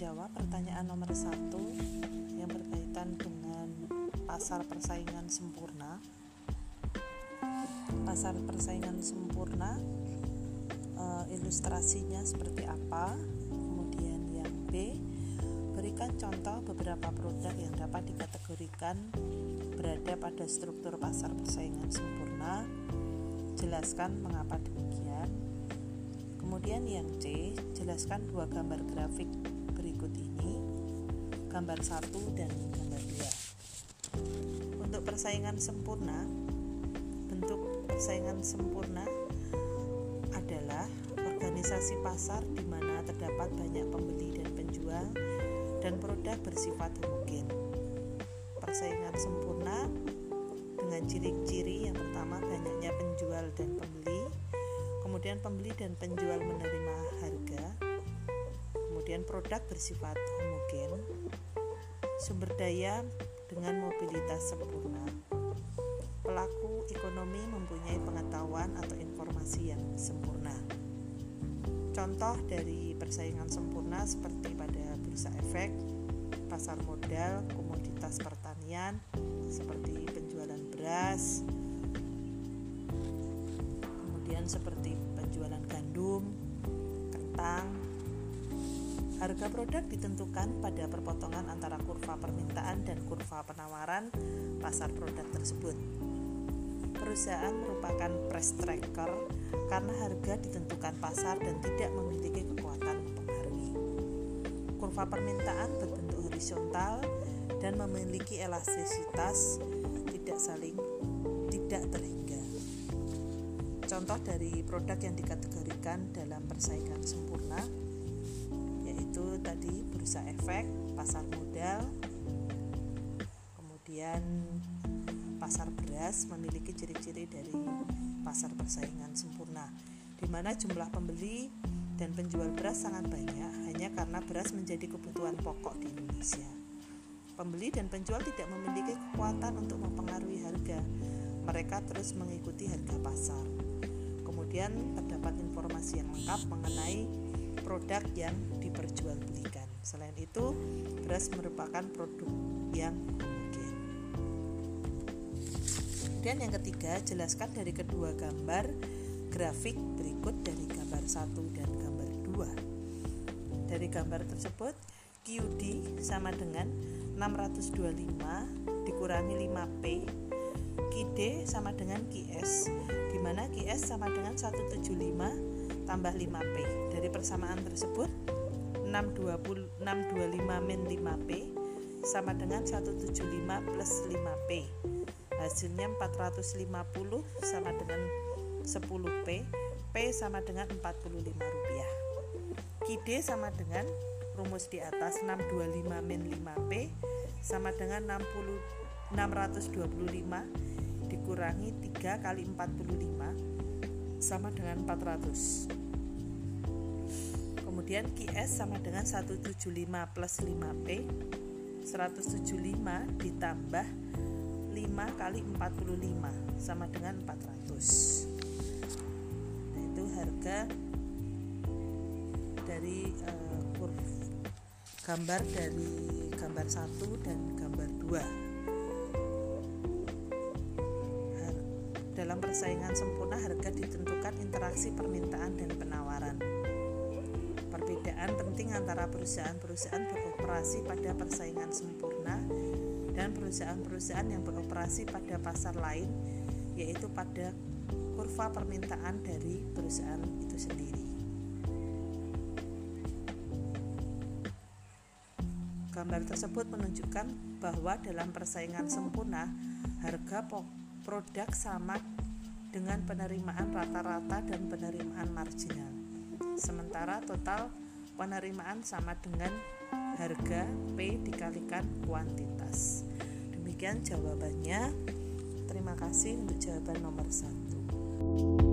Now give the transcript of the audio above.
menjawab pertanyaan nomor satu yang berkaitan dengan pasar persaingan sempurna. Pasar persaingan sempurna uh, ilustrasinya seperti apa? Kemudian yang B, berikan contoh beberapa produk yang dapat dikategorikan berada pada struktur pasar persaingan sempurna. Jelaskan mengapa demikian. Kemudian yang C, jelaskan dua gambar grafik berikut ini, gambar satu dan gambar dua. Untuk persaingan sempurna, bentuk persaingan sempurna adalah organisasi pasar di mana terdapat banyak pembeli dan penjual dan produk bersifat homogen. Persaingan sempurna dengan ciri-ciri yang pertama banyaknya penjual dan pembeli, kemudian pembeli dan penjual menerima harga, kemudian produk bersifat homogen, sumber daya dengan mobilitas sempurna. Pelaku ekonomi mempunyai pengetahuan atau informasi yang sempurna. Contoh dari persaingan sempurna seperti pada bursa efek, pasar modal, komoditas pertanian seperti penjualan beras, kemudian seperti penjualan gandum, kentang. Harga produk ditentukan pada perpotongan antara kurva permintaan dan kurva penawaran pasar produk tersebut. Perusahaan merupakan price tracker karena harga ditentukan pasar dan tidak memiliki kekuatan mempengaruhi. Kurva permintaan berbentuk horizontal dan memiliki elastisitas tidak saling tidak terhingga. Contoh dari produk yang dikategorikan dalam persaingan sempurna tadi bursa efek, pasar modal, kemudian pasar beras memiliki ciri-ciri dari pasar persaingan sempurna di mana jumlah pembeli dan penjual beras sangat banyak hanya karena beras menjadi kebutuhan pokok di Indonesia. Pembeli dan penjual tidak memiliki kekuatan untuk mempengaruhi harga. Mereka terus mengikuti harga pasar kemudian terdapat informasi yang lengkap mengenai produk yang diperjualbelikan. Selain itu, beras merupakan produk yang homogen. Kemudian yang ketiga, jelaskan dari kedua gambar grafik berikut dari gambar satu dan gambar dua. Dari gambar tersebut, QD sama dengan 625 dikurangi 5P QD sama dengan QS di mana QS sama dengan 175 tambah 5P dari persamaan tersebut 620, 625 min 5P sama dengan 175 plus 5P hasilnya 450 sama dengan 10P P sama dengan 45 rupiah. QD sama dengan rumus di atas 625 min 5P sama dengan 60 625 dikurangi 3 kali 45 sama dengan 400 kemudian QS sama dengan 175 plus 5P 175 ditambah 5 kali 45 sama dengan 400 nah itu harga dari uh, gambar dari gambar 1 dan gambar 2 dalam persaingan sempurna harga ditentukan interaksi permintaan dan penawaran. Perbedaan penting antara perusahaan-perusahaan beroperasi pada persaingan sempurna dan perusahaan-perusahaan yang beroperasi pada pasar lain yaitu pada kurva permintaan dari perusahaan itu sendiri. Gambar tersebut menunjukkan bahwa dalam persaingan sempurna harga produk sama dengan penerimaan rata-rata dan penerimaan marginal. Sementara total penerimaan sama dengan harga P dikalikan kuantitas. Demikian jawabannya. Terima kasih untuk jawaban nomor satu.